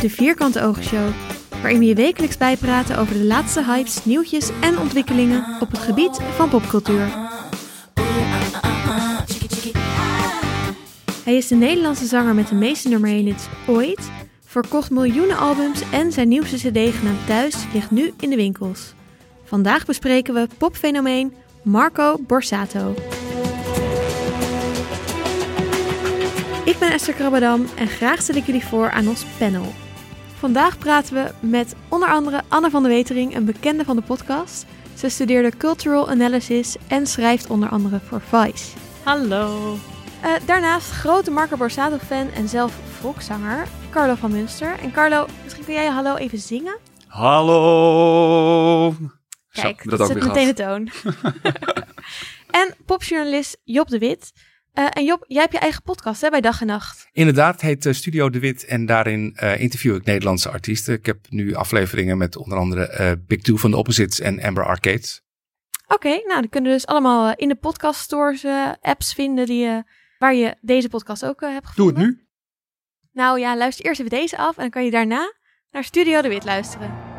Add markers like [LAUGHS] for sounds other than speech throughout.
de Vierkante Ogen Show, waarin we je wekelijks bijpraten over de laatste hypes, nieuwtjes en ontwikkelingen op het gebied van popcultuur. Hij is de Nederlandse zanger met de meeste nummer 1 hits ooit, verkocht miljoenen albums en zijn nieuwste cd genaamd Thuis ligt nu in de winkels. Vandaag bespreken we popfenomeen Marco Borsato. Ik ben Esther Krabbedam en graag stel ik jullie voor aan ons panel. Vandaag praten we met onder andere Anne van de Wetering, een bekende van de podcast. Ze studeerde Cultural Analysis en schrijft onder andere voor Vice. Hallo. Uh, daarnaast grote Marco Borsato-fan en zelf volkszanger Carlo van Munster. En Carlo, misschien kun jij je hallo even zingen? Hallo. Kijk, Zo, dat, dat zet meteen de toon. [LAUGHS] en popjournalist Job de Wit. Uh, en Job, jij hebt je eigen podcast hè, bij Dag en Nacht. Inderdaad, het heet uh, Studio de Wit en daarin uh, interview ik Nederlandse artiesten. Ik heb nu afleveringen met onder andere Big Two van de Opposites en Amber Arcades. Oké, okay, nou, die kunnen dus allemaal in de podcast stores apps vinden die, waar je deze podcast ook hebt gevonden. Doe het nu. Nou ja, luister eerst even deze af en dan kan je daarna naar Studio de Wit luisteren.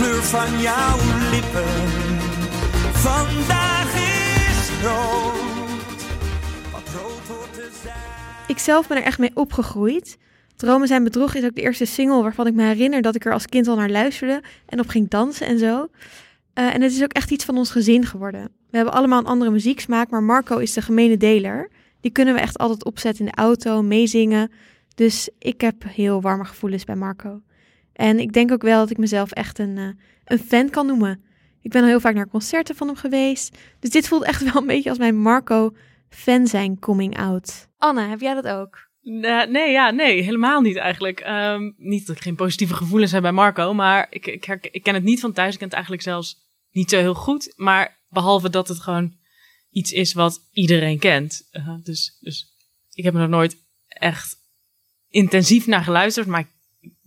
Kleur van jouw lippen. Vandaag is rood, wat te zijn. Ik zelf ben er echt mee opgegroeid. Dromen zijn bedrog is ook de eerste single waarvan ik me herinner dat ik er als kind al naar luisterde en op ging dansen en zo. Uh, en het is ook echt iets van ons gezin geworden. We hebben allemaal een andere muzieksmaak, maar Marco is de gemene deler. Die kunnen we echt altijd opzetten in de auto, meezingen. Dus ik heb heel warme gevoelens bij Marco. En ik denk ook wel dat ik mezelf echt een, uh, een fan kan noemen. Ik ben al heel vaak naar concerten van hem geweest. Dus dit voelt echt [LAUGHS] wel een beetje als mijn Marco fan zijn coming out. Anne, heb jij dat ook? Nee, ja, nee, helemaal niet eigenlijk. Um, niet dat ik geen positieve gevoelens heb bij Marco, maar ik, ik, ik ken het niet van thuis. Ik ken het eigenlijk zelfs niet zo heel goed. Maar behalve dat het gewoon iets is wat iedereen kent. Uh, dus, dus ik heb er nog nooit echt intensief naar geluisterd. Maar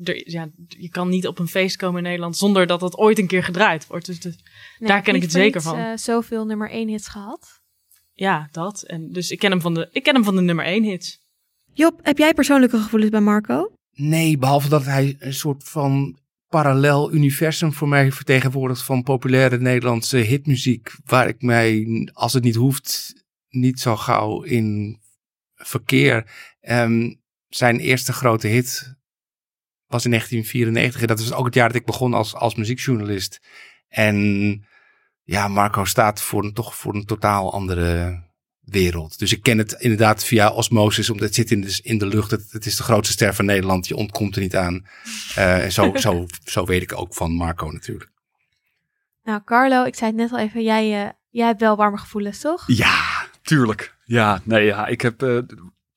er, ja, je kan niet op een feest komen in Nederland zonder dat het ooit een keer gedraaid wordt. Dus, dus daar ken ik het zeker van. Uh, zoveel nummer 1 hits gehad. Ja, dat. En dus ik ken hem van de, ik ken hem van de nummer 1 hits. Job, heb jij persoonlijke gevoelens bij Marco? Nee, behalve dat hij een soort van parallel universum voor mij vertegenwoordigt van populaire Nederlandse hitmuziek, waar ik mij, als het niet hoeft, niet zo gauw in verkeer. Um, zijn eerste grote hit was in 1994. Dat was ook het jaar dat ik begon als, als muziekjournalist. En ja, Marco staat voor een, toch voor een totaal andere wereld. Dus ik ken het inderdaad via osmosis, omdat het zit in de, in de lucht. Het, het is de grootste ster van Nederland. Je ontkomt er niet aan. Uh, en zo, [LAUGHS] zo, zo weet ik ook van Marco natuurlijk. Nou, Carlo, ik zei het net al even. Jij, uh, jij hebt wel warme gevoelens, toch? Ja, tuurlijk. Ja, nee, ja. Ik heb, uh,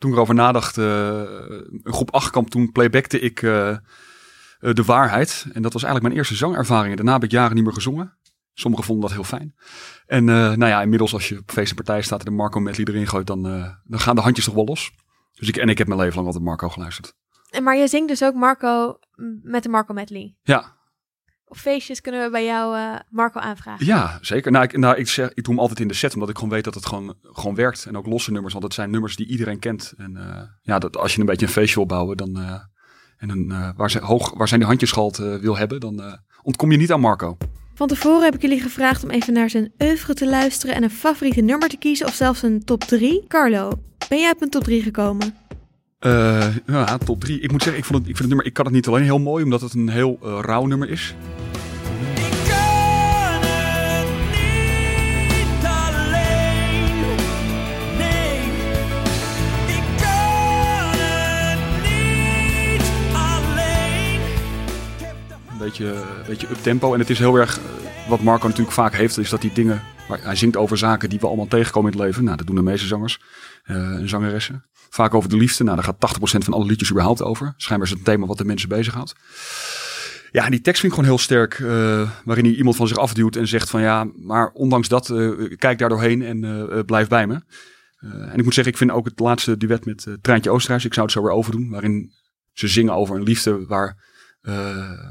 toen ik erover nadacht, een groep 8 kamp, toen playbackte ik de waarheid. En dat was eigenlijk mijn eerste zangervaring. Daarna heb ik jaren niet meer gezongen. Sommigen vonden dat heel fijn. En nou ja, inmiddels als je op feest en partij staat en de Marco medley erin gooit, dan, dan gaan de handjes toch wel los. Dus ik, en ik heb mijn leven lang altijd Marco geluisterd. En maar je zingt dus ook Marco met de Marco medley? Ja. Op feestjes kunnen we bij jou uh, Marco aanvragen? Ja, zeker. Nou, ik, nou, ik, zeg, ik doe hem altijd in de set, omdat ik gewoon weet dat het gewoon, gewoon werkt. En ook losse nummers, want het zijn nummers die iedereen kent. En ja, dat, als je een beetje een feestje wil bouwen, dan, en een, waar, ze, hoog, waar zijn die handjesschalt wil hebben, dan ontkom je niet aan Marco. Van tevoren heb ik jullie gevraagd om even naar zijn oeuvre te luisteren en een favoriete nummer te kiezen of zelfs een top 3. Carlo, ben jij op een top 3 gekomen? Uh, ja, top 3. Ik moet zeggen, ik, vond het, ik vind het nummer, ik kan het niet alleen heel mooi, omdat het een heel uh, rauw nummer is. beetje, beetje up tempo. En het is heel erg, eh, wat Marco natuurlijk vaak heeft, is dat die dingen, hij zingt over zaken die we allemaal tegenkomen in het leven. Nou, dat doen de meeste zangers uh, en zangeressen. Vaak over de liefde. Nou, daar gaat 80% van alle liedjes überhaupt over. Schijnbaar is het een thema wat de mensen bezighoudt. Ja, en die tekst vind ik gewoon heel sterk. Uh, waarin hij iemand van zich afduwt en zegt van ja, maar ondanks dat, uh, kijk daar doorheen en uh, blijf bij me. en ik moet zeggen, ik vind ook het laatste duet met Treintje Oosterhuis, ik zou het zo weer overdoen. Waarin ze zingen over een liefde waar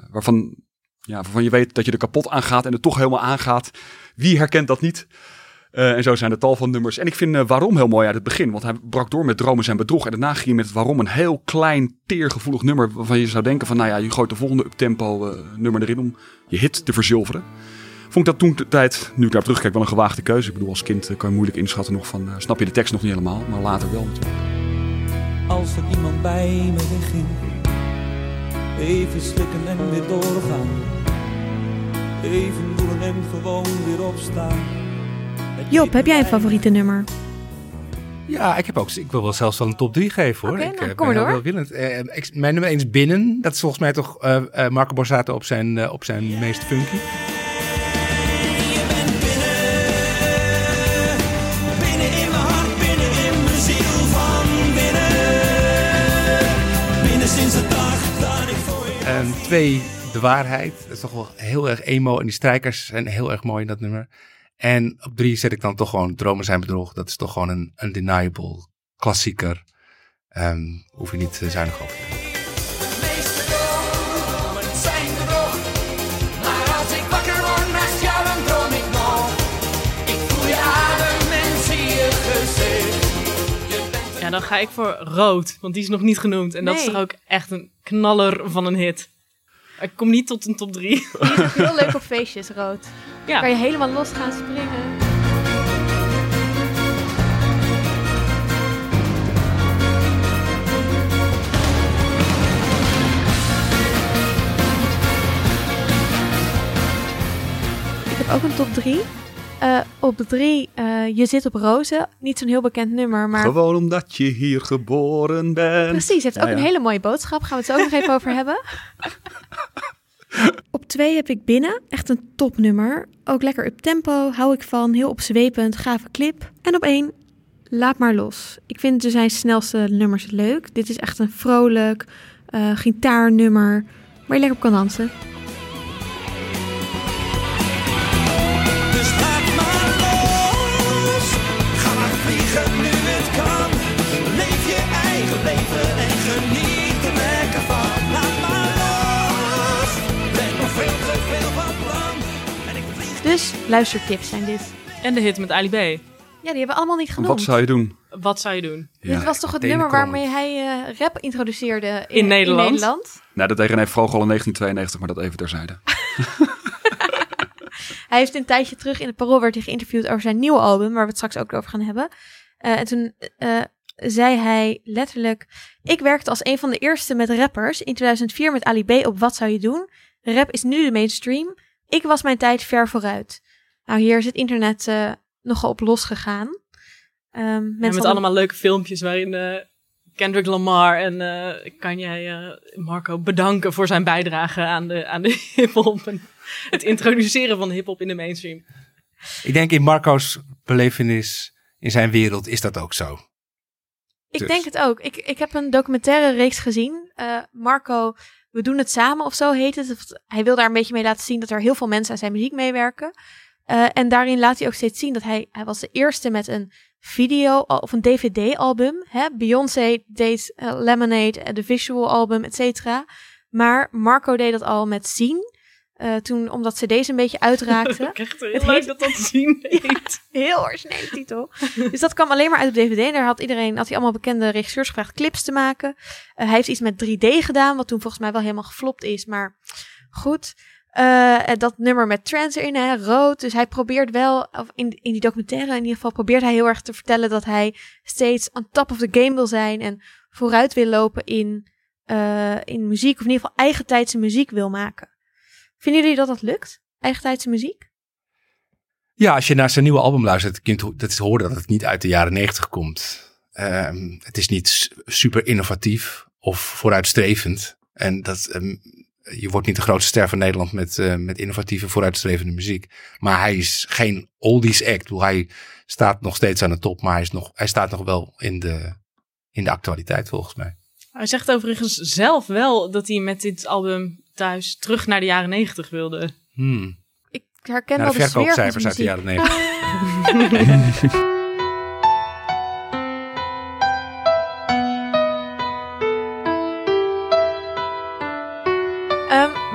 waarvan, ja, waarvan je weet dat je er kapot aan gaat en er toch helemaal aangaat. Wie herkent dat niet? Uh, en zo zijn er tal van nummers. En ik vind uh, waarom heel mooi uit het begin. Want hij brak door met dromen zijn bedrog. En daarna ging je met waarom een heel klein, teergevoelig nummer. Waarvan je zou denken van, nou ja, je gooit de volgende uptempo uh, nummer erin om je hit te verzilveren. Vond ik dat toen de tijd, nu ik daar terugkijk, wel een gewaagde keuze. Ik bedoel, als kind kan je moeilijk inschatten nog van, snap je de tekst nog niet helemaal. Maar later wel natuurlijk. Als er iemand bij me wegging. Even slikken en weer doorgaan. Even voelen en gewoon weer opstaan. Job, heb jij een favoriete nummer? Ja, ik heb ook. Ik wil wel zelfs wel een top 3 geven hoor. Okay, ik nou, uh, kom ben heel willend. Uh, ik, mijn nummer 1 is Binnen. Dat is volgens mij toch uh, Marco Borsato op zijn, op zijn meest funky. Je bent binnen, binnen in mijn hart, binnen in mijn ziel van binnen. Binnen sinds de dag dat ik voor je. En twee, De Waarheid. Dat is toch wel heel erg emo. En die strijkers zijn heel erg mooi in dat nummer. En op drie zet ik dan toch gewoon Dromen zijn bedrog. Dat is toch gewoon een undeniable klassieker. Um, hoef je niet uh, zuinig over te doen. Ja, dan ga ik voor rood, want die is nog niet genoemd. En dat is toch ook echt een knaller van een hit. Ik kom niet tot een top 3. Die is [LAUGHS] ook heel leuk op feestjes, rood. Ja. Kan je helemaal los gaan springen. Ik heb ook een top 3. op 3, Je zit op rozen. Niet zo'n heel bekend nummer, maar Gewoon omdat je hier geboren bent. Precies, heeft ook Ja, ja. een hele mooie boodschap. Gaan we het zo ook nog even over hebben. [LAUGHS] Op twee heb ik binnen. Echt een topnummer. Ook lekker up tempo. Hou ik van. Heel opzwepend. Gave clip. En op één. Laat maar los. Ik vind dus zijn snelste nummers leuk. Dit is echt een vrolijk eh, gitaarnummer. Waar je lekker op kan dansen. Luistertips zijn dit. En de hit met Ali B. Ja, die hebben we allemaal niet genoemd. Wat zou je doen? Wat zou je doen? Dit was toch het nummer waarmee hij eh, rap introduceerde in, In Nederland. In Nederland. Nou, dat tegen heeft Vroeg al in 1992, maar dat even terzijde. [LAUGHS] Hij heeft een tijdje terug in het Parool werd hij geïnterviewd over zijn nieuwe album, waar we het straks ook over gaan hebben. Eh, en toen eh, zei hij letterlijk: Ik werkte als een van de eerste met rappers in 2004 met Ali B op Wat zou je doen? Rap is nu de mainstream. Ik was mijn tijd ver vooruit. Nou, hier is het internet eh, nogal op losgegaan. Ehm En mensen met hadden- allemaal leuke filmpjes waarin eh, Kendrick Lamar en eh, kan jij eh, Marco bedanken voor zijn bijdrage aan de, aan de [LAUGHS] hip-hop. En het introduceren van hip-hop in de mainstream. Ik denk in Marco's belevenis, in zijn wereld, is dat ook zo. Ik Dus. denk het ook. Ik, ik heb een documentaire reeks gezien. Eh, Marco, we doen het samen of zo heet het. Hij wil daar een beetje mee laten zien dat er heel veel mensen aan zijn muziek meewerken. Eh, en daarin laat hij ook steeds zien dat hij, hij was de eerste met een video of een DVD-album. hè. Beyoncé deed eh, Lemonade, eh, de visual album, et cetera. Maar Marco deed dat al met zien. Toen, omdat cd's een beetje uitraakten. [LAUGHS] Ik echt heel Het leuk heet- dat dat te zien [LAUGHS] heet. Heel originele titel. dus dat kwam alleen maar uit op DVD. En daar had iedereen, had hij allemaal bekende regisseurs gevraagd clips te maken. Hij heeft iets met 3D gedaan, wat toen volgens mij wel helemaal geflopt is. Maar goed. En dat nummer met trance erin, hè, rood. Dus hij probeert wel, of in, in die documentaire in ieder geval, probeert hij heel erg te vertellen dat hij steeds on top of the game wil zijn. En vooruit wil lopen in, eh, in muziek. Of in ieder geval eigentijdse muziek wil maken. Vinden jullie dat dat lukt? Eigentijdse muziek? Ja, als je naar zijn nieuwe album luistert, kun je horen dat het niet uit de jaren negentig komt. Ehm, het is niet super innovatief of vooruitstrevend. En dat, ehm, je wordt niet de grootste ster van Nederland met, eh, met innovatieve, vooruitstrevende muziek. Maar hij is geen oldies act. Bedoel, Hij staat nog steeds aan de top, maar hij, is nog, hij staat nog wel in de, in de actualiteit volgens mij. Hij zegt overigens zelf wel dat hij met dit album thuis terug naar de jaren negentig wilde. Hmm. Ik herken Naar wel de verkoopcijfers uit de jaren negentig. [LAUGHS] [LAUGHS]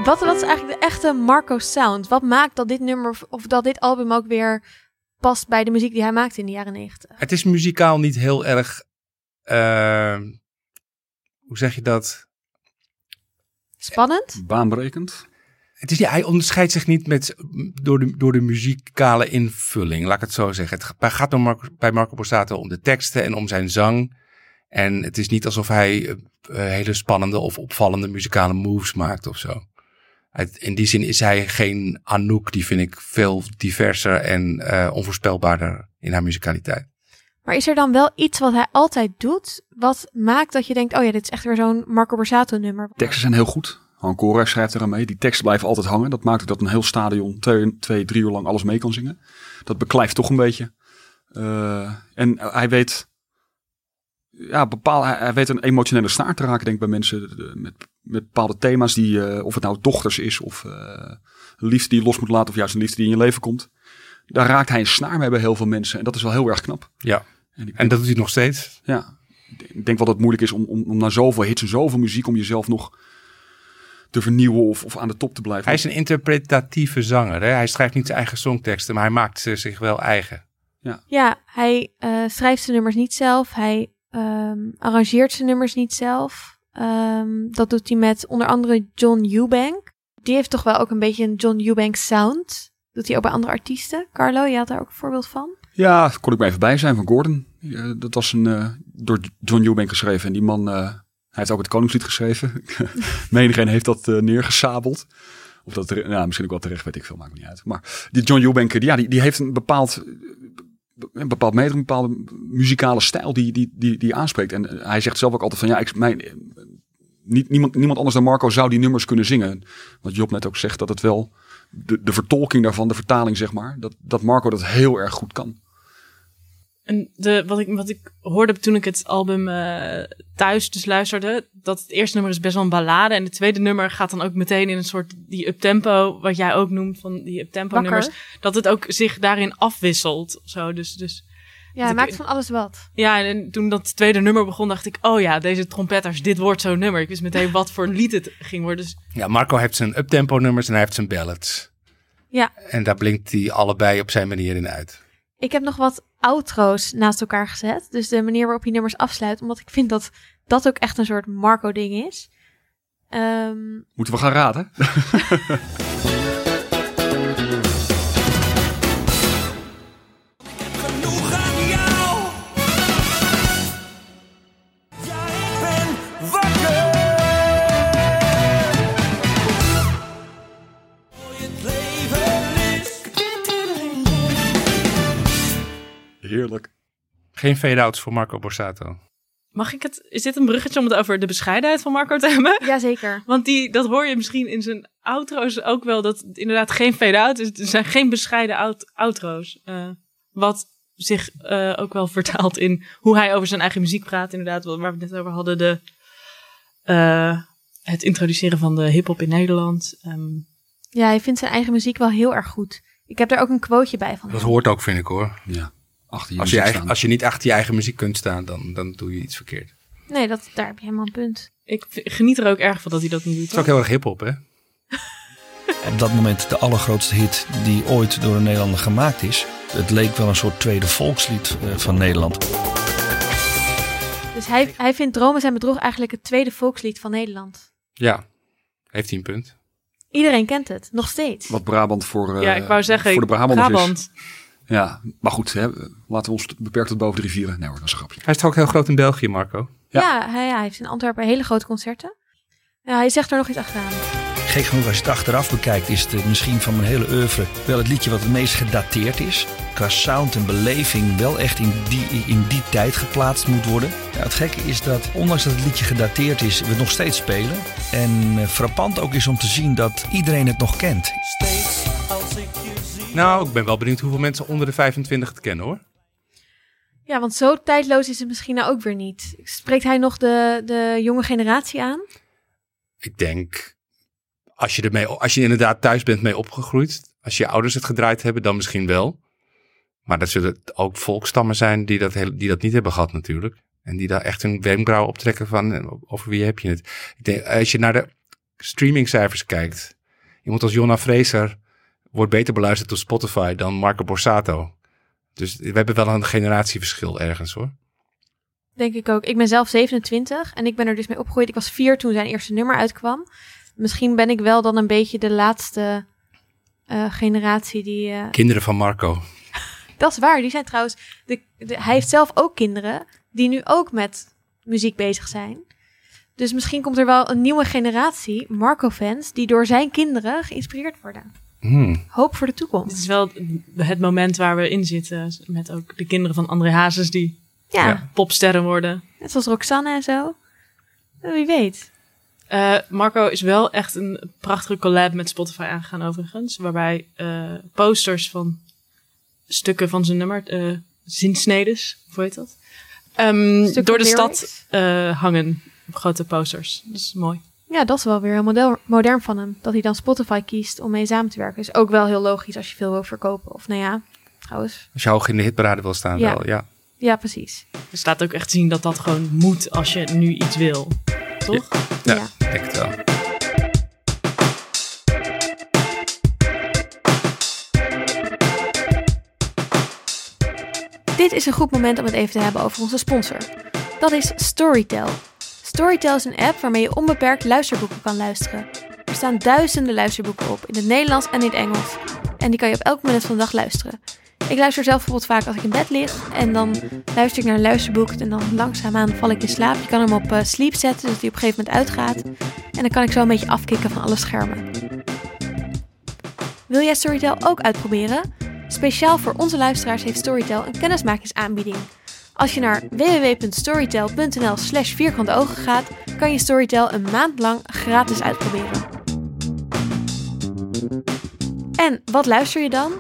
wat, wat is eigenlijk de echte Marco sound? Wat maakt dat dit nummer of dat dit album ook weer past bij de muziek die hij maakte in de jaren negentig. Het is muzikaal niet heel erg. eh, hoe zeg je dat? Spannend? Baanbrekend. Het is, niet- hij onderscheidt zich niet met, door, de, door de muzikale invulling, laat ik het zo zeggen. Het ga- gaat om Marco, bij Marco Borsato om de teksten en om zijn zang. En het is niet alsof hij eh, eh, hele spannende of opvallende muzikale moves maakt of zo. In die zin is hij geen Anouk, die vind ik veel diverser en eh, onvoorspelbaarder in haar muzikaliteit. Maar is er dan wel iets wat hij altijd doet, wat maakt dat je denkt, oh ja, dit is echt weer zo'n Marco Borsato nummer? Teksten zijn heel goed. Han schrijft eraan mee. Die teksten blijven altijd hangen. Dat maakt ook dat een heel stadion twee, twee drie uur lang alles mee kan zingen. Dat beklijft toch een beetje. Eh, en hij weet, ja, bepaal, hij, hij weet een emotionele snaar te raken, denk ik, bij mensen. De- met, met bepaalde thema's die, eh, of het nou dochters is, of eh, liefde die je los moet laten, of juist een liefde die in je leven komt. Daar raakt hij een snaar mee bij heel veel mensen. En dat is wel heel erg knap. Ja, En, ik en dat doet hij nog steeds. ja, ik denk wel dat het moeilijk is om, om, om na zoveel hits en zoveel muziek om jezelf nog te vernieuwen of, of aan de top te blijven. Hij is een interpretatieve zanger. Hè? Hij schrijft niet zijn eigen songteksten, maar hij maakt ze zich wel eigen. Ja, hij eh, schrijft zijn nummers niet zelf. Hij ehm, arrangeert zijn nummers niet zelf. Ehm, dat doet hij met onder andere John Eubank. Die heeft toch wel ook een beetje een John Eubank sound. Doet hij ook bij andere artiesten. Carlo, je had daar ook een voorbeeld van. Ja, kon ik maar even bij zijn van Gordon. Dat was een, eh, door John Eubank geschreven. En die man, eh, hij heeft ook het Koningslied geschreven. [LAUGHS] Menigeen heeft dat eh, neergesabeld. Of dat, nou, misschien ook wel terecht, weet ik veel, maakt niet uit. Maar die John Eubank, die, ja, die, die heeft een bepaald, een bepaald meter, een bepaalde muzikale stijl die, die, die, die aanspreekt. En hij zegt zelf ook altijd van, ja, ik, mijn, niemand, niemand anders dan Marco zou die nummers kunnen zingen. Wat Job net ook zegt, dat het wel, de, de vertolking daarvan, de vertaling zeg maar, dat, dat Marco dat heel erg goed kan. En de, wat, ik, wat ik hoorde toen ik het album eh, thuis dus luisterde, dat het eerste nummer is best wel een ballade. En het tweede nummer gaat dan ook meteen in een soort die uptempo, wat jij ook noemt van die uptempo nummers. Dat het ook zich daarin afwisselt. of Zo. Dus, dus Ja, hij ik- maakt van alles wat. ja, en toen dat tweede nummer begon, dacht ik, oh ja, deze trompetters, dit wordt zo'n nummer. Ik wist meteen wat voor een [LAUGHS] lied het ging worden. Dus Ja, Marco heeft zijn uptempo nummers en hij heeft zijn ballads. Ja. En daar blinkt hij allebei op zijn manier in uit. Ik heb nog wat outro's naast elkaar gezet. Dus de manier waarop je nummers afsluit. Omdat ik vind dat dat ook echt een soort Marco-ding is. Ehm, Moeten we gaan raden? [LAUGHS] Heerlijk. Geen fade-outs voor Marco Borsato. mag ik het, is dit een bruggetje om het over de bescheidenheid van Marco te hebben? [LAUGHS] jazeker. Want die, dat hoor je misschien in zijn outro's ook wel, dat het inderdaad geen fade-out is. Er zijn geen bescheiden out- outro's. Eh, wat zich eh, ook wel vertaalt in hoe hij over zijn eigen muziek praat. Inderdaad, waar we het net over hadden. De, eh, het introduceren van de hip-hop in Nederland. Ehm, Ja, hij vindt zijn eigen muziek wel heel erg goed. Ik heb daar ook een quoteje bij van Dat hoort ook, vind ik hoor. Ja. Achter je Als je, muziek eigen, staan. als je niet achter je eigen muziek kunt staan, dan, dan doe je iets verkeerd. Nee, dat, daar heb je helemaal een punt. ik geniet er ook erg van dat hij dat niet doet. Het is ook heel erg hip-hop, hè? [LAUGHS] Op dat moment de allergrootste hit die ooit door een Nederlander gemaakt is. Het leek wel een soort tweede volkslied eh, van Nederland. Dus hij, hij vindt Dromen zijn bedrog eigenlijk het tweede volkslied van Nederland. Ja, heeft hij een punt. Iedereen kent het, nog steeds. Wat Brabant voor, eh, ja, ik wou zeggen, voor de Brabanders is. Ja, maar goed, hè, laten we ons beperken tot boven de rivieren. Nee hoor, dat is een grapje. Hij is toch ook heel groot in België, Marco? Ja. Ja, hij, hij heeft in Antwerpen hele grote concerten. Ja, hij zegt er nog iets achteraan. Gek genoeg, als je het achteraf bekijkt, is het misschien van mijn hele oeuvre wel het liedje wat het meest gedateerd is. Qua sound en beleving wel echt in die, in die tijd geplaatst moet worden. Ja, het gekke is dat, ondanks dat het liedje gedateerd is, we het nog steeds spelen. En eh, frappant ook is om te zien dat iedereen het nog kent. Steeds als ik. Nou, ik ben wel benieuwd hoeveel mensen onder de 25 het kennen, hoor. Ja, want zo tijdloos is het misschien nou ook weer niet. Spreekt hij nog de, de jonge generatie aan? Ik denk, als je, ermee, als je inderdaad thuis bent mee opgegroeid, als je ouders het gedraaid hebben, dan misschien wel. Maar dat zullen ook volkstammen zijn die dat, heel, die dat niet hebben gehad natuurlijk. En die daar echt hun wenkbrauw optrekken van, eh, over wie heb je het. Ik denk, als je naar de streamingcijfers kijkt, iemand als Jonna Fraser wordt beter beluisterd op Spotify dan Marco Borsato. Dus we hebben wel een generatieverschil ergens hoor. Denk ik ook. Ik ben zelf 27 en ik ben er dus mee opgegroeid. Ik was vier toen zijn eerste nummer uitkwam. Misschien ben ik wel dan een beetje de laatste eh, generatie die... eh, Kinderen van Marco. [LAUGHS] Dat is waar. Die zijn trouwens. De, de- hij heeft zelf ook kinderen die nu ook met muziek bezig zijn. Dus misschien komt er wel een nieuwe generatie Marco-fans die door zijn kinderen geïnspireerd worden. Hmm. Hoop voor de Dit toekomst. is wel het moment waar we in zitten. Met ook de kinderen van André Hazes die Ja, Ja. popsterren worden. net zoals Roxanne en zo. Wie weet. Eh, Marco is wel echt een prachtige collab met Spotify aangegaan overigens. Waarbij eh, posters van stukken van zijn nummer, eh zinsnedes, hoe heet dat? Ehm, door de lyrics. stad eh, hangen grote posters. Dat is mooi. Ja, dat is wel weer heel model, modern van hem. Dat hij dan Spotify kiest om mee samen te werken. Is ook wel heel logisch als je veel wil verkopen. Of nou ja, trouwens. Als je hoog in de hitparade wil staan Ja. wel, ja. Ja, precies. Er staat ook echt zien dat dat gewoon moet als je nu iets wil. Toch? Ja, Ja. ik denk het wel. Dit is een goed moment om het even te hebben over onze sponsor. Dat is Storytel. Storytel is een app waarmee je onbeperkt luisterboeken kan luisteren. Er staan duizenden luisterboeken op, in het Nederlands en in het Engels. En die kan je op elk moment van de dag luisteren. Ik luister zelf bijvoorbeeld vaak als ik in bed lig en dan luister ik naar een luisterboek en dan langzaamaan val ik in slaap. Je kan hem op eh, sleep zetten, zodat hij op een gegeven moment uitgaat. En dan kan ik zo een beetje afkicken van alle schermen. Wil jij Storytel ook uitproberen? Speciaal voor onze luisteraars heeft Storytel een kennismakingsaanbieding. Als je naar www.storytel.nl slash vierkante ogen gaat, kan je Storytel een maand lang gratis uitproberen. En wat luister je dan?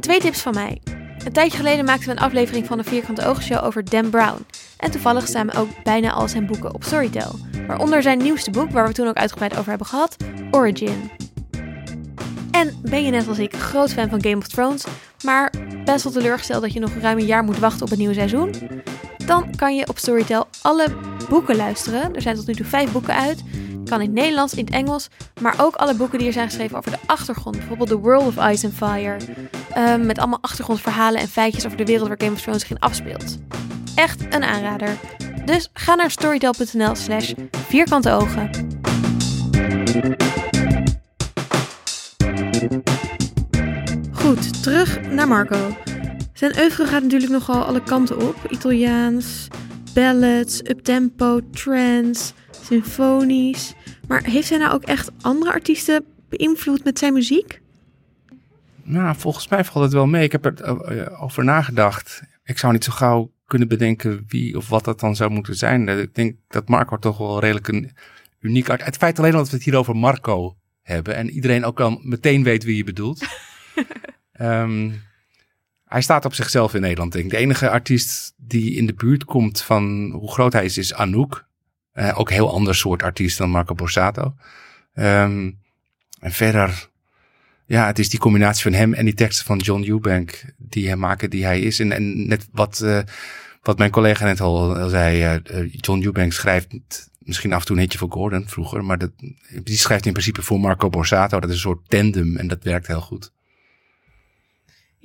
Twee tips van mij. Een tijdje geleden maakten we een aflevering van de Vierkante Ogen Show over Dan Brown. En toevallig staan ook bijna al zijn boeken op Storytel. Waaronder zijn nieuwste boek, waar we toen ook uitgebreid over hebben gehad, Origin. En ben je net als ik groot fan van Game of Thrones, maar best wel teleurgesteld dat je nog ruim een jaar moet wachten op het nieuwe seizoen? Dan kan je op Storytel alle boeken luisteren. Er zijn tot nu toe vijf boeken uit. Kan in het Nederlands, in het Engels, maar ook alle boeken die er zijn geschreven over de achtergrond. Bijvoorbeeld The World of Ice and Fire. Ehm, met allemaal achtergrondverhalen en feitjes over de wereld waar Game of Thrones zich in afspeelt. Echt een aanrader. Dus ga naar storytel.nl slash vierkante ogen. Goed, terug naar Marco. Zijn oeuvre gaat natuurlijk nogal alle kanten op. Italiaans, ballads, uptempo, trance, symfonisch. Maar heeft hij nou ook echt andere artiesten beïnvloed met zijn muziek? Nou, volgens mij valt het wel mee. Ik heb er eh, over nagedacht. Ik zou niet zo gauw kunnen bedenken wie of wat dat dan zou moeten zijn. Eh, Ik denk dat Marco toch wel redelijk een uniek art. Het feit alleen al dat we het hier over Marco hebben en iedereen ook al meteen weet wie je bedoelt. [LAUGHS] Ehm, hij staat op zichzelf in Nederland, denk. De enige artiest die in de buurt komt van hoe groot hij is, is Anouk. Eh, ook een heel ander soort artiest dan Marco Borsato. Ehm, en verder, ja, het is die combinatie van hem en die teksten van John Eubank die hem maken die hij is. En, en net wat, eh, wat mijn collega net al, zei, eh, John Eubank schrijft misschien af en toe een hitje voor Gordon vroeger, maar dat, die schrijft in principe voor Marco Borsato. Dat is een soort tandem en dat werkt heel goed.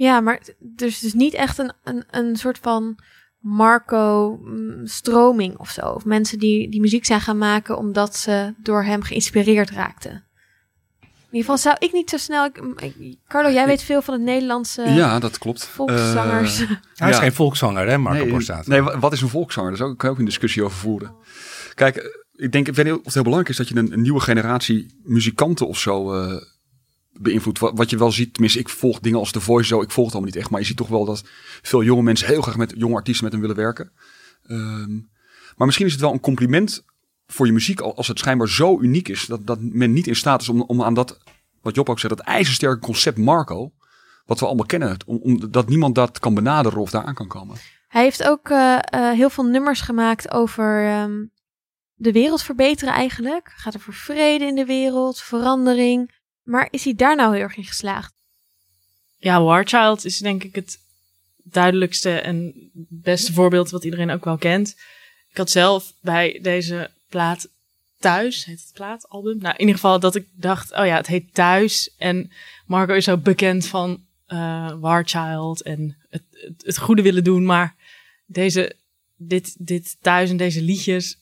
Ja, maar er is dus niet echt een, een, een soort van Marco-stroming of zo. Of mensen die, die muziek zijn gaan maken omdat ze door hem geïnspireerd raakten. In ieder geval zou ik niet zo snel... Ik, ik- Carlo, jij weet veel van het Nederlandse ja, dat klopt. volkszangers. Eh, [LAUGHS] Hij is Ja. geen volkszanger, hè, Marco nee, Borsato? Nee, wa- wat is een volkszanger? Daar zou ik ook een discussie over voeren. Kijk, eh, ik denk, ik weet niet of het heel belangrijk is dat je een, een nieuwe generatie muzikanten of zo eh, beïnvloedt. Wat, je wel ziet, tenminste, ik volg dingen als The Voice zo, ik volg het allemaal niet echt. Maar je ziet toch wel dat veel jonge mensen heel graag met jonge artiesten met hem willen werken. Ehm, maar misschien is het wel een compliment voor je muziek al- als het schijnbaar zo uniek is dat, dat men niet in staat is om, aan dat, wat Job ook zei, dat ijzersterke concept Marco, wat we allemaal kennen, om, om, dat niemand dat kan benaderen of daar aan kan komen. Hij heeft ook eh, eh, heel veel nummers gemaakt over ehm, de wereld verbeteren eigenlijk. Gaat over vrede in de wereld, verandering. Maar is hij daar nou heel erg in geslaagd? Ja, Warchild is denk ik het duidelijkste en beste voorbeeld wat iedereen ook wel kent. Ik had zelf bij deze plaat Thuis, heet het plaat, album? Nou, in ieder geval dat ik dacht, oh ja, het heet Thuis. En Marco is ook bekend van eh War Child en het, het, het goede willen doen. Maar deze, dit, dit thuis en deze liedjes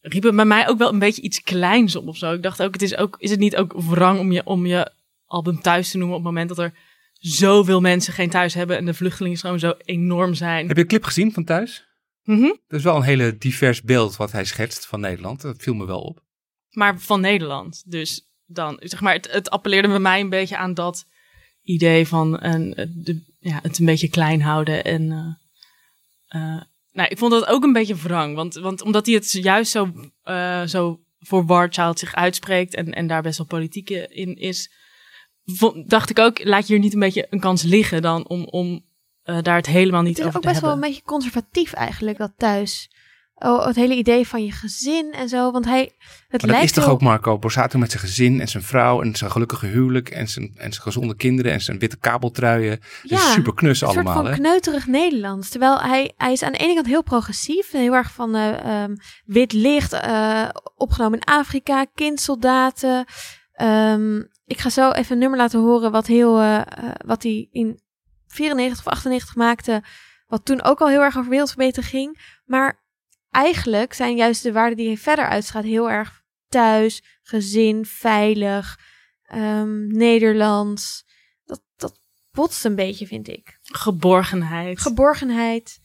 riepen bij mij ook wel een beetje iets kleins op of zo. Ik dacht ook, het is, ook, is het niet ook wrang om je, om je album thuis te noemen op het moment dat er zoveel mensen geen thuis hebben en de vluchtelingenstroom zo enorm zijn. Heb je een clip gezien van thuis? Mhm. Dat is wel een hele divers beeld wat hij schetst van Nederland. Dat viel me wel op. maar van Nederland. Dus dan, zeg maar, het, het appelleerde bij mij een beetje aan dat idee van een, de, ja, het een beetje klein houden. En eh, eh, nou, ik vond dat ook een beetje wrang, want, want omdat hij het juist zo, eh, zo voor War Child zich uitspreekt en, en daar best wel politiek in is, vond- dacht ik ook, laat je hier niet een beetje een kans liggen dan om, om eh, daar het helemaal niet Het is over ook te best wel hebben. een beetje conservatief eigenlijk, dat thuis. Oh, het hele idee van je gezin en zo. Want hij, het Maar dat lijkt is toch ook Marco Borsato met zijn gezin en zijn vrouw en zijn gelukkige huwelijk en zijn, en zijn gezonde kinderen en zijn witte kabeltruien. Het is super knus een allemaal. soort van hè? kneuterig Nederlands. Terwijl hij, hij is aan de ene kant heel progressief. Heel erg van eh, ehm, wit licht, eh, opgenomen in Afrika, kindsoldaten. Ehm, ik ga zo even een nummer laten horen wat, heel, eh, wat hij in 94 of 98 maakte. Wat toen ook al heel erg over wereldverbetering ging. Maar eigenlijk zijn juist de waarden die hij verder uitstraalt heel erg thuis, gezin, veilig, ehm, Nederlands. Dat, dat botst een beetje, vind ik. Geborgenheid. Geborgenheid.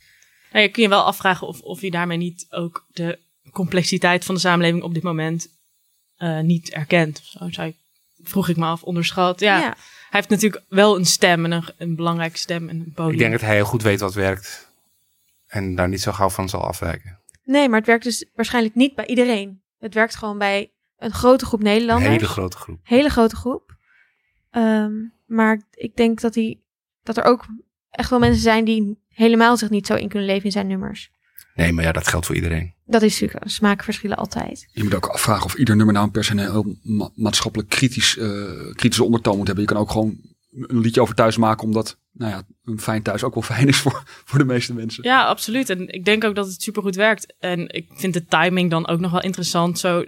Nou, je kun je wel afvragen of, of je daarmee niet ook de complexiteit van de samenleving op dit moment eh, niet erkent. Of Zo zou ik, vroeg ik me af, onderschat. Ja, Ja. hij heeft natuurlijk wel een stem en een, een belangrijke stem en een podium. Ik denk dat hij heel goed weet wat werkt en daar niet zo gauw van zal afwijken. Nee, maar het werkt dus waarschijnlijk niet bij iedereen. Het werkt gewoon bij een grote groep Een Nederlanders. hele grote groep. Hele grote groep. Ehm, maar ik denk dat, hij, dat er ook echt wel mensen zijn die helemaal zich niet zo in kunnen leven in zijn nummers. Nee, maar ja, dat geldt voor iedereen. Dat is natuurlijk, smaakverschillen altijd. Je moet ook afvragen of ieder nummer nou een per se een heel ma- maatschappelijk kritisch, eh, kritische ondertoon moet hebben. Je kan ook gewoon een liedje over thuis maken, omdat nou ja, een fijn thuis ook wel fijn is voor, voor de meeste mensen. Ja, absoluut. En ik denk ook dat het supergoed werkt. En ik vind de timing dan ook nog wel interessant. Zo,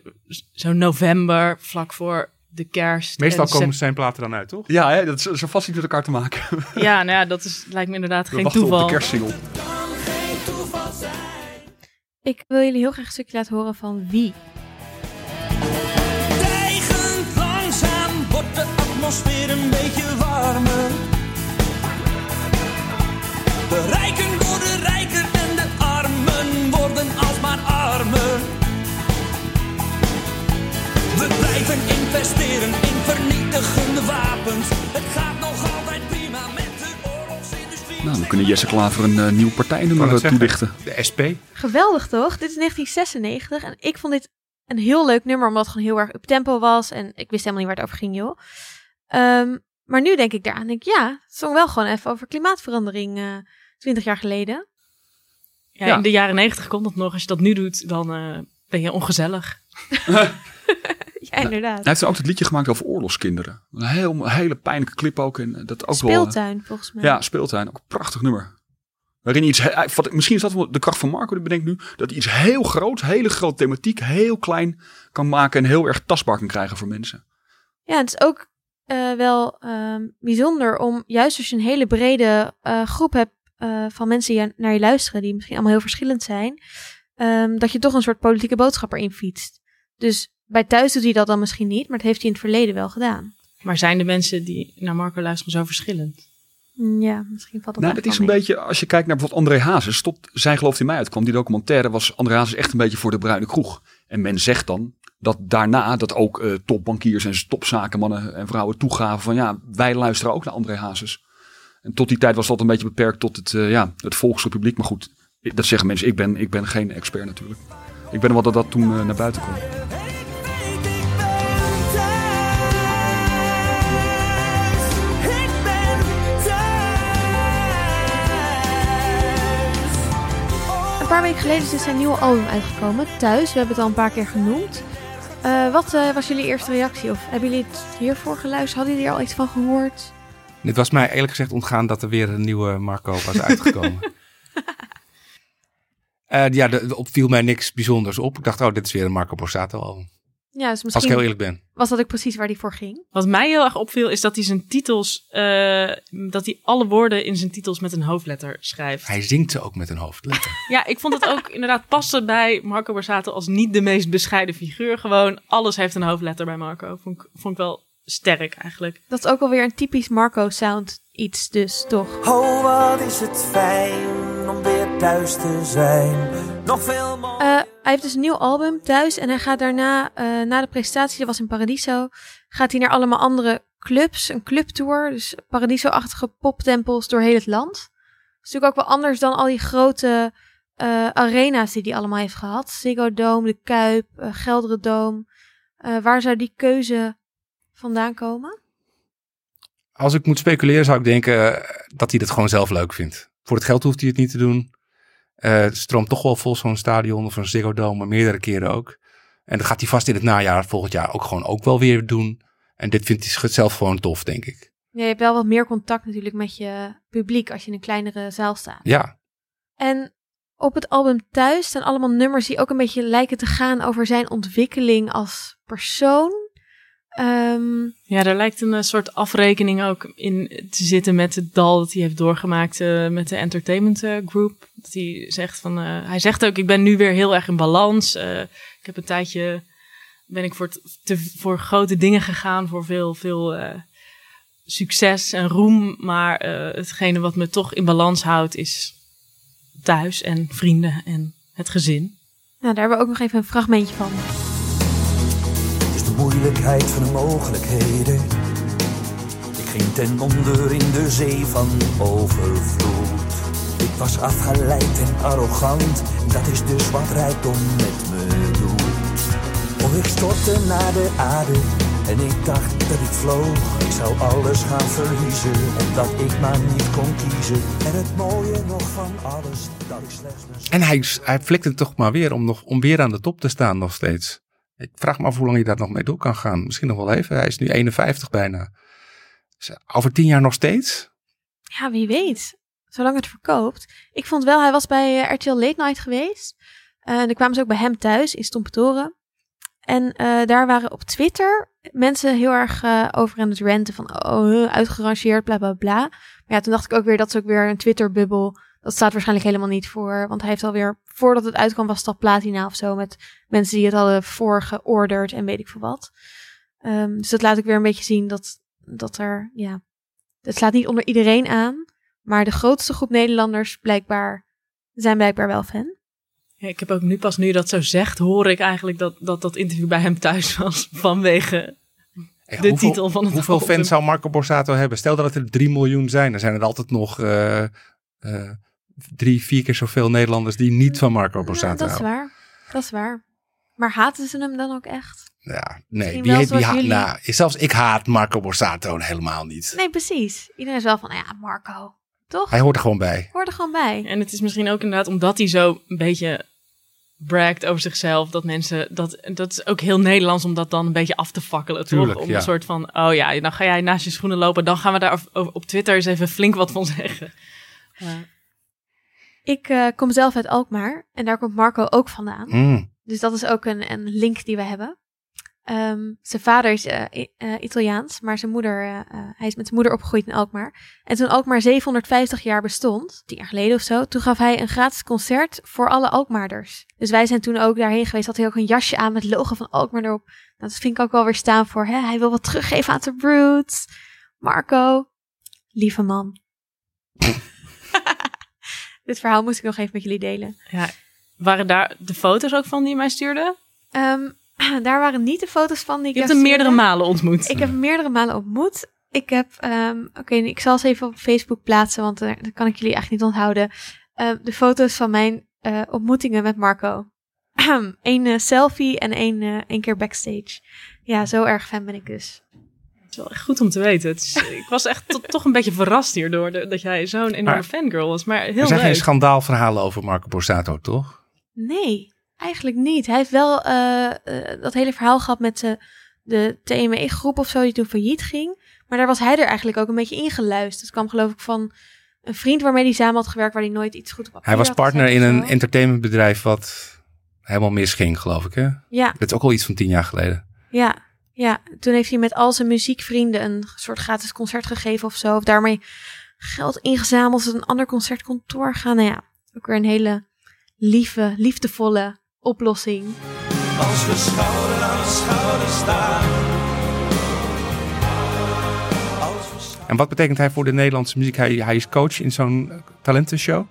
zo november, vlak voor de kerst. Meestal en komen zijn platen dan uit, toch? Ja, hè, dat is zo vast niet met elkaar te maken. [LAUGHS] Ja, nou ja, dat is, lijkt me inderdaad We geen wachten toeval. op de kerstsingle. Ik wil jullie heel graag een stukje laten horen van wie. Tijgend langzaam wordt de atmosfeer een beetje warmer. De rijken worden rijker en de armen worden alsmaar armer. We blijven investeren in vernietigende wapens. Het gaat nog altijd prima met de oorlogsindustrie. Nou, dan kunnen Jesse Klaver een eh, nieuw partijnummer eh, toelichten. De SP. Geweldig toch? Dit is 1996 en ik vond dit een heel leuk nummer omdat het gewoon heel erg up tempo was en ik wist helemaal niet waar het over ging joh. Ehm, maar nu denk ik daaraan, denk ik, ja, het zong wel gewoon even over klimaatverandering eh 20 jaar geleden. Ja, Ja. In de jaren negentig komt dat nog. Als je dat nu doet, dan eh, ben je ongezellig. [LAUGHS] Ja, inderdaad. Hij heeft ook het liedje gemaakt over oorlogskinderen. Een heel, hele pijnlijke clip ook. En dat ook wel. Speeltuin volgens mij. Ja, speeltuin. Ook een prachtig nummer. Waarin iets, wat, misschien is dat wel de kracht van Marco, dat bedenk ik nu. Dat hij iets heel groots, hele grote thematiek, heel klein kan maken. En heel erg tastbaar kan krijgen voor mensen. Ja, het is ook eh, wel ehm, bijzonder om, juist als je een hele brede eh, groep hebt eh, van mensen die naar je luisteren, die misschien allemaal heel verschillend zijn, ehm, dat je toch een soort politieke boodschap erin fietst. Dus bij thuis doet hij dat dan misschien niet, maar dat heeft hij in het verleden wel gedaan. Maar zijn de mensen die naar Marco luisteren zo verschillend? Mm, Ja, misschien valt dat Nou, dat is wel een mee. beetje, als je kijkt naar bijvoorbeeld André Hazes, tot Zij gelooft in mij uitkwam, die documentaire, was André Hazes echt een beetje voor de bruine kroeg. En men zegt dan dat daarna dat ook eh, topbankiers en topzakenmannen en vrouwen toegaven van ja, wij luisteren ook naar André Hazes. En tot die tijd was dat een beetje beperkt tot het, eh, ja, het volksrepubliek. Maar goed, dat zeggen mensen, ik ben, ik ben geen expert natuurlijk. Ik ben wat dat dat toen eh, naar buiten kwam. Een paar weken geleden is dus zijn nieuwe album uitgekomen, Thuis. We hebben het al een paar keer genoemd. Eh, wat eh, was jullie eerste reactie? Of hebben jullie het hiervoor geluisterd? Hadden jullie er al iets van gehoord? Het was mij eerlijk gezegd ontgaan dat er weer een nieuwe Marco was uitgekomen. [LAUGHS] Eh, ja, er opviel mij niks bijzonders op. Ik dacht, oh, dit is weer een Marco Borsato album. Ja, dus Als ik heel eerlijk ben. was dat ook precies waar die voor ging. Wat mij heel erg opviel is dat hij zijn titels, eh, dat hij alle woorden in zijn titels met een hoofdletter schrijft. Hij zingt ze ook met een hoofdletter. [LAUGHS] Ja, ik vond het ook inderdaad passen bij Marco Borsato als niet de meest bescheiden figuur. Gewoon alles heeft een hoofdletter bij Marco. Vond ik, vond ik wel sterk eigenlijk. Dat is ook alweer een typisch Marco-sound iets dus, toch? Oh, wat is het fijn om weer thuis te zijn. Nog veel mooier. Eh, hij heeft dus een nieuw album thuis en hij gaat daarna, eh, na de presentatie, dat was in Paradiso, gaat hij naar allemaal andere clubs, een clubtour, dus Paradiso-achtige poptempels door heel het land. Dat is natuurlijk ook wel anders dan al die grote eh, arena's die hij allemaal heeft gehad. Ziggo Dome, de Kuip, Gelderen Dome. Eh, waar zou die keuze vandaan komen? Als ik moet speculeren zou ik denken dat hij het gewoon zelf leuk vindt. Voor het geld hoeft hij het niet te doen. Eh, het stroomt toch wel vol zo'n stadion of een Ziggo Dome, meerdere keren ook. En dat gaat hij vast in het najaar volgend jaar ook gewoon ook wel weer doen. En dit vindt hij zelf gewoon tof, denk ik. Ja, je hebt wel wat meer contact natuurlijk met je publiek als je in een kleinere zaal staat. Ja, En op het album Thuis staan allemaal nummers die ook een beetje lijken te gaan over zijn ontwikkeling als persoon. Ehm, Ja, daar lijkt een eh, soort afrekening ook in te zitten met het dal dat hij heeft doorgemaakt eh, met de entertainment eh, group. Dat hij zegt van, hij zegt ook, ik ben nu weer heel erg in balans. Ik heb een tijdje, ben ik voor, te, voor grote dingen gegaan, voor veel, veel succes en roem. Maar hetgene wat me toch in balans houdt is thuis en vrienden en het gezin. nou, daar hebben we ook nog even een fragmentje van. De moeilijkheid van de mogelijkheden. Ik ging ten onder in de zee van overvloed. Ik was afgeleid en arrogant. Dat is dus wat rijkdom met me doet. Oh, ik stortte naar de aarde. En ik dacht dat ik vloog. Ik zou alles gaan verliezen. Omdat ik maar niet kon kiezen. En het mooie nog van alles. Dat ik slechts en hij, hij flikt toch maar weer om, nog, om weer aan de top te staan nog steeds. Ik vraag me af hoe lang hij daar nog mee door kan gaan. Misschien nog wel even. Hij is nu 51 bijna. Over tien jaar nog steeds? Ja, wie weet. Zolang het verkoopt. Ik vond wel, hij was bij eh, RTL Late Night geweest. Eh, en dan kwamen ze ook bij hem thuis in Stompetoren. En eh, daar waren op Twitter mensen heel erg over aan het ranten van oh, uitgerangeerd, bla bla bla. Maar ja, toen dacht ik ook weer, dat is ook weer een Twitter-bubbel. Dat staat waarschijnlijk helemaal niet voor. Want hij heeft alweer, voordat het uitkwam, was het al platina of zo. Met mensen die het hadden voorgeorderd en weet ik veel wat. Ehm, dus dat laat ik weer een beetje zien dat, dat er, ja, het slaat niet onder iedereen aan. Maar de grootste groep Nederlanders blijkbaar zijn blijkbaar wel fan. Ja, ik heb ook nu pas nu je dat zo zegt, hoor ik eigenlijk dat dat, dat interview bij hem thuis was [LAUGHS] vanwege de hoeveel- titel van het Hoeveel album. fans zou Marco Borsato hebben? Stel dat het er 3 miljoen zijn. Dan zijn er altijd nog eh, eh, drie, vier keer zoveel Nederlanders die niet van Marco Ja, Borsato dat is waar. Dat is waar. Maar haten ze hem dan ook echt? Ja, nee. Wie heet, wie haat, jullie. nou, zelfs ik haat Marco Borsato helemaal niet. Nee, precies. Iedereen is wel van, ja, Marco. Toch? Hij hoort er gewoon bij. Hoort er gewoon bij. En het is misschien ook inderdaad omdat hij zo een beetje bragt over zichzelf. Dat mensen, dat, dat is ook heel Nederlands om dat dan een beetje af te fakkelen. Tuurlijk, toch? Om ja. een soort van, oh ja, dan ga jij naast je schoenen lopen. Dan gaan we daar op, op- op Twitter eens even flink wat van zeggen. Ja. Ik eh, kom zelf uit Alkmaar. En daar komt Marco ook vandaan. Mm. Dus dat is ook een, een link die we hebben. Ehm, zijn vader is eh, Italiaans, maar zijn moeder, eh, hij is met zijn moeder opgegroeid in Alkmaar. En toen Alkmaar 750 jaar bestond, tien jaar geleden of zo, toen gaf hij een gratis concert voor alle Alkmaarders. Dus wij zijn toen ook daarheen geweest, had hij ook een jasje aan met logo van Alkmaar erop. Nou, dat vind ik ook wel weer staan voor, hè? hij wil wat teruggeven aan de Roots. Marco, lieve man. Dit verhaal moest ik nog even met jullie delen. Ja, waren daar de foto's ook van die je mij stuurde? Ehm, [CLEARS THROAT] daar waren niet de foto's van die ik Je hebt hem meerdere malen ontmoet. Ik heb hem meerdere malen ontmoet. Ik heb, ehm, oké, ik zal ze even op Facebook plaatsen, want eh, dat kan ik jullie echt niet onthouden. Eh, de foto's van mijn eh, ontmoetingen met Marco. [CLEARS THROAT] Eén eh, selfie en één, één keer backstage. Ja, zo erg fan ben ik dus. Het is wel echt goed om te weten. Het is, [LAUGHS] ik was echt to- toch een beetje verrast hierdoor de- dat jij zo'n enorme Maar- fangirl was. Maar heel Er zijn geen schandaalverhalen over Marco Borsato, toch? Nee, eigenlijk niet. Hij heeft wel eh, eh, dat hele verhaal gehad met de, de TME-groep of zo, die toen failliet ging. Maar daar was hij er eigenlijk ook een beetje ingeluisterd. Het kwam geloof ik van een vriend waarmee hij samen had gewerkt, waar hij nooit iets goed op papier Hij was had partner in een entertainmentbedrijf wat helemaal misging, geloof ik. Hè? Ja, Dat is ook al iets van tien jaar geleden. ja, ja. Toen heeft hij met al zijn muziekvrienden een soort gratis concert gegeven of zo. Of daarmee geld ingezameld zodat een ander concert kon doorgaan. Nou ja, ook weer een hele lieve, liefdevolle oplossing. Als we schouder aan schouder staan. En wat betekent hij voor de Nederlandse muziek? Hij, hij is coach in zo'n talentenshow.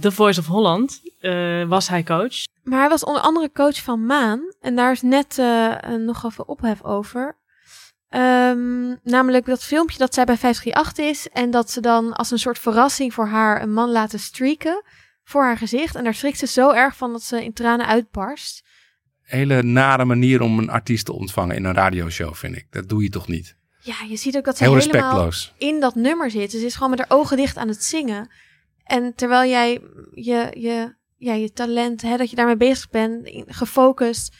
The Voice of Holland eh, was hij coach. Maar hij was onder andere coach van Maan. En daar is net eh, nog even ophef over. Ehm, namelijk dat filmpje dat zij bij 538 is. En dat ze dan als een soort verrassing voor haar een man laten streaken. Voor haar gezicht. En daar schrikt ze zo erg van dat ze in tranen uitbarst. Hele nare manier om een artiest te ontvangen in een radioshow, vind ik. Dat doe je toch niet? Ja, je ziet ook dat ze Heel helemaal respectloos. in dat nummer zit. Ze is gewoon met haar ogen dicht aan het zingen. En terwijl jij je, je, ja, je talent, hè, dat je daarmee bezig bent, gefocust,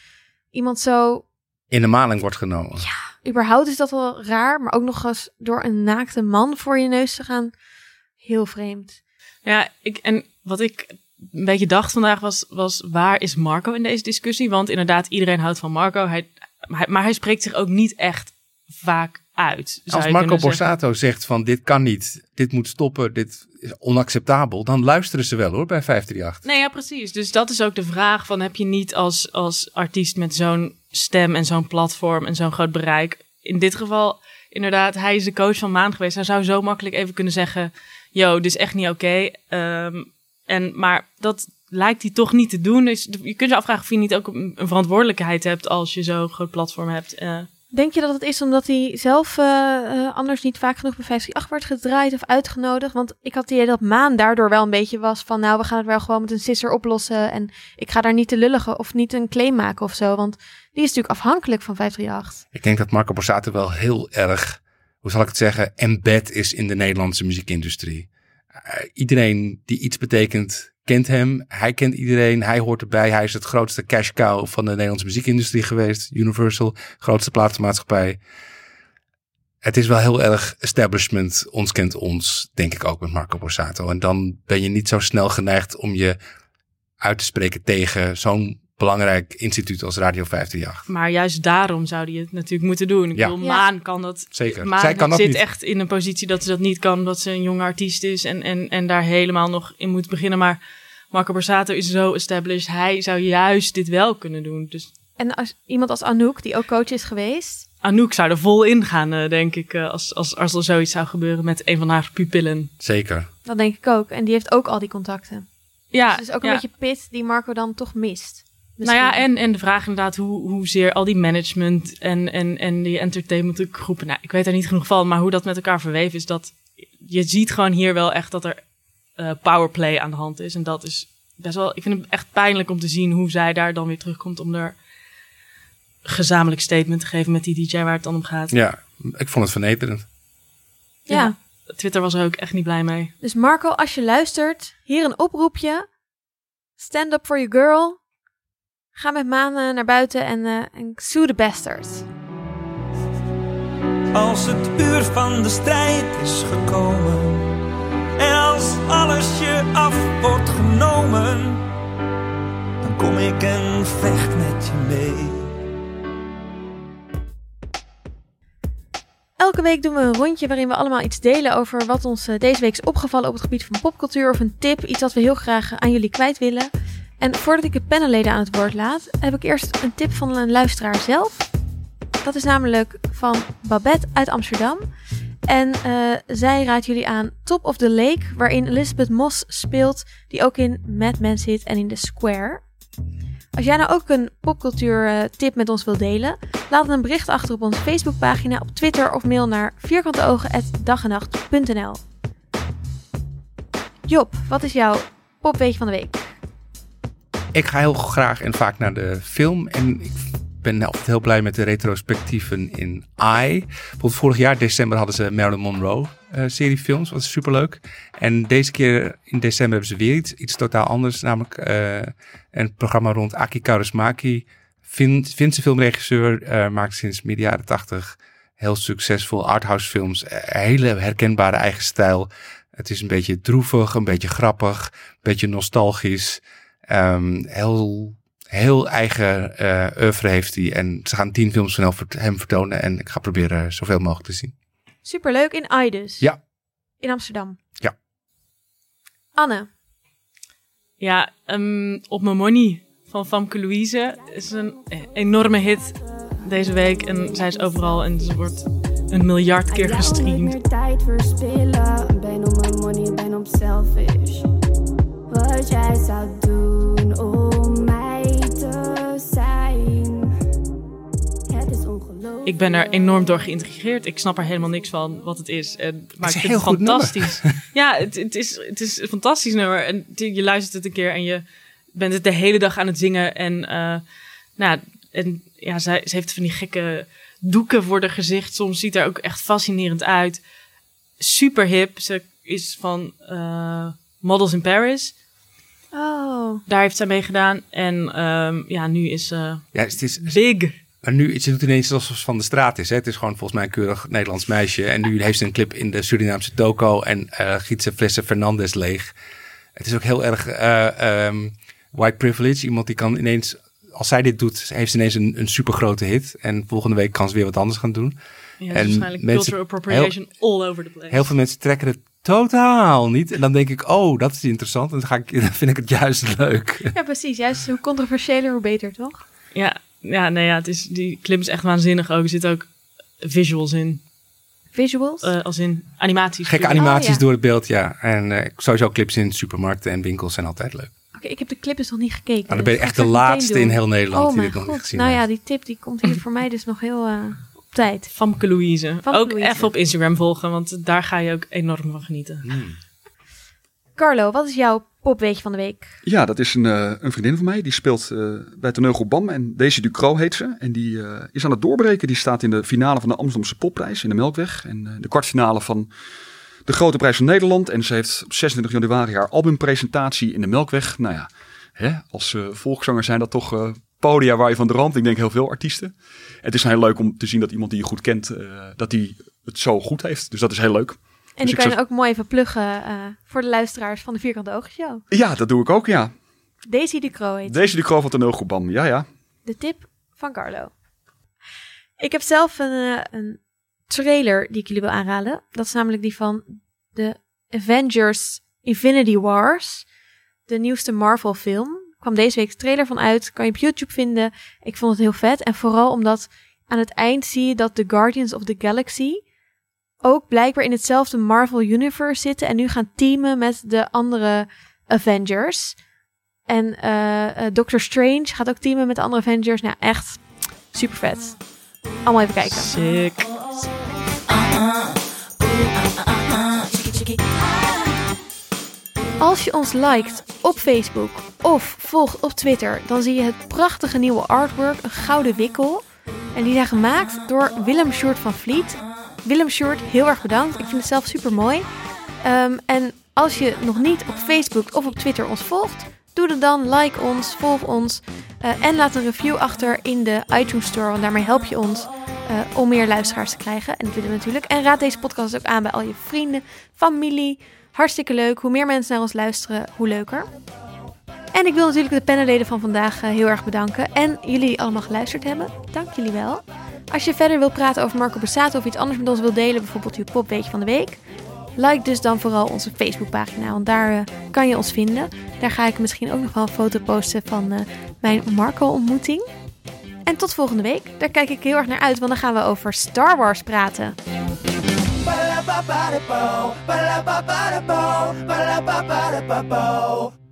iemand zo In de maling wordt genomen. überhaupt is dat wel raar, maar ook nog eens door een naakte man voor je neus te gaan. Heel vreemd. Ja, ik, en wat ik een beetje dacht vandaag was, was waar is Marco in deze discussie? Want inderdaad, iedereen houdt van Marco. Hij- maar hij spreekt zich ook niet echt vaak uit. Als Marco zeggen. Borsato zegt van dit kan niet, dit moet stoppen, dit is onacceptabel, dan luisteren ze wel hoor bij 538. Nee, ja, precies. Dus dat is ook de vraag van heb je niet als, als artiest met zo'n stem en zo'n platform en zo'n groot bereik. In dit geval, inderdaad, hij is de coach van Maan geweest. Hij zou zo makkelijk even kunnen zeggen, yo, dit is echt niet oké. Ehm, en maar dat lijkt hij toch niet te doen. Dus je kunt je afvragen of je niet ook een, een verantwoordelijkheid hebt als je zo'n groot platform hebt. Eh, Denk je dat het is omdat hij zelf eh, eh, anders niet vaak genoeg bij 538 werd gedraaid of uitgenodigd? Want ik had het idee dat Maan daardoor wel een beetje was van... nou, we gaan het wel gewoon met een sisser oplossen... en ik ga daar niet te lulligen of niet een claim maken of zo. Want die is natuurlijk afhankelijk van 538. Ik denk dat Marco Borsato wel heel erg, hoe zal ik het zeggen, embed is in de Nederlandse muziekindustrie. Eh, iedereen die iets betekent, kent hem. Hij kent iedereen, hij hoort erbij. Hij is het grootste cash cow van de Nederlandse muziekindustrie geweest. Universal, grootste platenmaatschappij. Het is wel heel erg establishment, ons kent ons, denk ik ook met Marco Borsato. En dan ben je niet zo snel geneigd om je uit te spreken tegen zo'n belangrijk instituut als Radio 538. maar juist daarom zou hij het natuurlijk moeten doen. Ik Ja. bedoel, Ja. Maan kan dat Zeker. Maar Zij kan dat zit niet. echt in een positie dat ze dat niet kan, omdat ze een jonge artiest is en, en, en daar helemaal nog in moet beginnen. Maar Marco Borsato is zo established, hij zou juist dit wel kunnen doen. Dus En als, iemand als Anouk, die ook coach is geweest... Anouk zou er vol in gaan, eh, denk ik, eh, als, als, als er zoiets zou gebeuren met een van haar pupillen. Zeker. Dat denk ik ook. En die heeft ook al die contacten. Ja, Dus het is ook een ja. beetje pit die Marco dan toch mist. Nou ja, en, en de vraag inderdaad hoe, hoezeer al die management en, en, en die entertainmentgroepen, nou, ik weet daar niet genoeg van, maar hoe dat met elkaar verweven is, dat je ziet gewoon hier wel echt dat er eh, powerplay aan de hand is. En dat is best wel, ik vind het echt pijnlijk om te zien hoe zij daar dan weer terugkomt om er gezamenlijk statement te geven met die DJ waar het dan om gaat. Ja, ik vond het vernederend. ja. Twitter was er ook echt niet blij mee. Dus Marco, als je luistert, hier een oproepje. Stand up for your girl. Ga met Maan naar buiten en, eh en sue the bastards. Als het uur van de strijd is gekomen en als alles je af wordt genomen, dan kom ik en vecht met je mee. Elke week doen we een rondje waarin we allemaal iets delen over wat ons eh, deze week is opgevallen op het gebied van popcultuur of een tip, iets wat we heel graag aan jullie kwijt willen. En voordat ik de panelleden aan het woord laat, heb ik eerst een tip van een luisteraar zelf. Dat is namelijk van Babette uit Amsterdam. En eh, zij raadt jullie aan Top of the Lake, waarin Elizabeth Moss speelt, die ook in Mad Men zit en in The Square. Als jij nou ook een popcultuur eh, tip met ons wilt delen, laat dan een bericht achter op onze Facebookpagina, op Twitter of mail naar vierkanteogen.dagenacht.nl Job, wat is jouw popweetje van de week? Ik ga heel graag en vaak naar de film. En ik ben altijd heel blij met de retrospectieven in I. Bijvoorbeeld vorig jaar december hadden ze Marilyn Monroe eh seriefilms. Dat was superleuk. En deze keer in december hebben ze weer iets, iets totaal anders. Namelijk eh, een programma rond Aki Kaurismäki. Fin, Finse filmregisseur. eh, maakt sinds midden jaren tachtig heel succesvol arthouse films. Hele herkenbare eigen stijl. Het is een beetje droevig, een beetje grappig, een beetje nostalgisch. Ehm, heel, heel eigen uh, oeuvre heeft hij. En ze gaan tien films van hem vertonen. En ik ga proberen zoveel mogelijk te zien. Superleuk in Aidus. Ja. In Amsterdam. Ja. Anne. Ja, um, Op mijn money van Famke Louise is een enorme hit deze week. En zij is overal en ze wordt een miljard keer gestreamd. Ik meer tijd verspillen. Ben op mijn money, ben op selfish. Wat jij zou doen om mij te zijn. Het is ongelooflijk. Ik ben er enorm door geïntegreerd. Ik snap er helemaal niks van wat het is. En, maar het ik vind het fantastisch. [LAUGHS] ja, het, het, is, het is een fantastisch nummer. En je luistert het een keer en je bent het de hele dag aan het zingen. En, uh, nou, en ja, zij, ze heeft van die gekke doeken voor haar gezicht. Soms ziet er ook echt fascinerend uit. Super hip. Ze is van uh, Models in Paris. Oh. Daar heeft zij mee gedaan. En um, ja, nu is ze ja, het is, big. Maar nu, ze doet ineens alsof ze van de straat is. Hè? Het is gewoon volgens mij een keurig Nederlands meisje. En nu heeft ze een clip in de Surinaamse toko en uh, giet ze flessen Fernandes leeg. Het is ook heel erg uh, um, white privilege. Iemand die kan ineens als zij dit doet, heeft ze ineens een, een super grote hit. En volgende week kan ze weer wat anders gaan doen. Ja, en waarschijnlijk mensen, cultural appropriation all over the place. Heel veel mensen trekken het totaal niet. En dan denk ik, oh, dat is interessant. En dan, ga ik, [LAUGHS] dan vind ik het juist leuk. Ja, precies. Juist hoe controversiëler, hoe beter, toch? Ja, ja, nee, ja het is, die clip is echt waanzinnig ook. Er zitten ook visuals in. Visuals? Uh, als in animaties. Gekke animaties oh, ja. door het beeld, ja. En uh, sowieso clips in supermarkten en winkels zijn altijd leuk. Oké, ik heb de clip dus nog niet gekeken. Nou, dan ben je echt de laatste in heel Nederland oh, die dit nog niet gezien Nou heeft. ja, die tip die komt hier voor mij dus nog heel uh, op tijd. Famke Louise. Famke ook Louise. even op Instagram volgen, want daar ga je ook enorm van genieten. Hmm. Carlo, wat is jouw popweetje van de week? Ja, dat is een, uh, een vriendin van mij. Die speelt uh, bij toneelgroep BAM. En Daisy Ducro heet ze. En die uh, is aan het doorbreken. Die staat in de finale van de Amsterdamse Popprijs in de Melkweg. En de kwartfinale van de Grote Prijs van Nederland. En ze heeft op 26 januari haar albumpresentatie in de Melkweg. Nou ja, hè, als uh, volkszanger zijn dat toch uh, podia waar je van droomt. Ik denk heel veel artiesten. Het is heel leuk om te zien dat iemand die je goed kent, uh, dat die het zo goed heeft. Dus dat is heel leuk. En die dus kan je ook mooi even pluggen voor de luisteraars van de Vierkante Ogen Show. Ja, dat doe ik ook, ja. Daisy Ducro heet Daisy Ducro van toneelgroep BAM, ja, ja. De tip van Carlo. Ik heb zelf een, een trailer die ik jullie wil aanraden. Dat is namelijk die van de Avengers Infinity Wars. De nieuwste Marvel film. Kwam deze week de trailer van uit. Kan je op YouTube vinden. Ik vond het heel vet. En vooral omdat aan het eind zie je dat de Guardians of the Galaxy ook blijkbaar in hetzelfde Marvel Universe zitten. En nu gaan teamen met de andere Avengers. En uh, uh, Doctor Strange gaat ook teamen met de andere Avengers. Nou, echt super vet. Allemaal even kijken. Sick. Als je ons liked op Facebook of volgt op Twitter, dan zie je het prachtige nieuwe artwork, een gouden wikkel. En die zijn gemaakt door Willem Short van Vliet. Willem Short, heel erg bedankt. Ik vind het zelf super mooi. Um, en als je nog niet op Facebook of op Twitter ons volgt, doe het dan. Like ons, volg ons uh, en laat een review achter in de iTunes Store, want daarmee help je ons uh, om meer luisteraars te krijgen. En dat willen we natuurlijk. En raad deze podcast ook aan bij al je vrienden, familie. Hartstikke leuk. Hoe meer mensen naar ons luisteren, hoe leuker. En ik wil natuurlijk de panelleden van vandaag uh, heel erg bedanken. En jullie allemaal geluisterd hebben. Dank jullie wel. Als je verder wilt praten over Marco Bassato of iets anders met ons wilt delen, bijvoorbeeld je popweetje van de week. Like dus dan vooral onze Facebookpagina, want daar uh, kan je ons vinden. Daar ga ik misschien ook nog wel een foto posten van uh, mijn Marco-ontmoeting. En tot volgende week. Daar kijk ik heel erg naar uit, want dan gaan we over Star Wars praten. Ba-da-ba-ba-da-bo, ba-da-ba-ba-da-bo, ba-da-ba-ba-da-bo.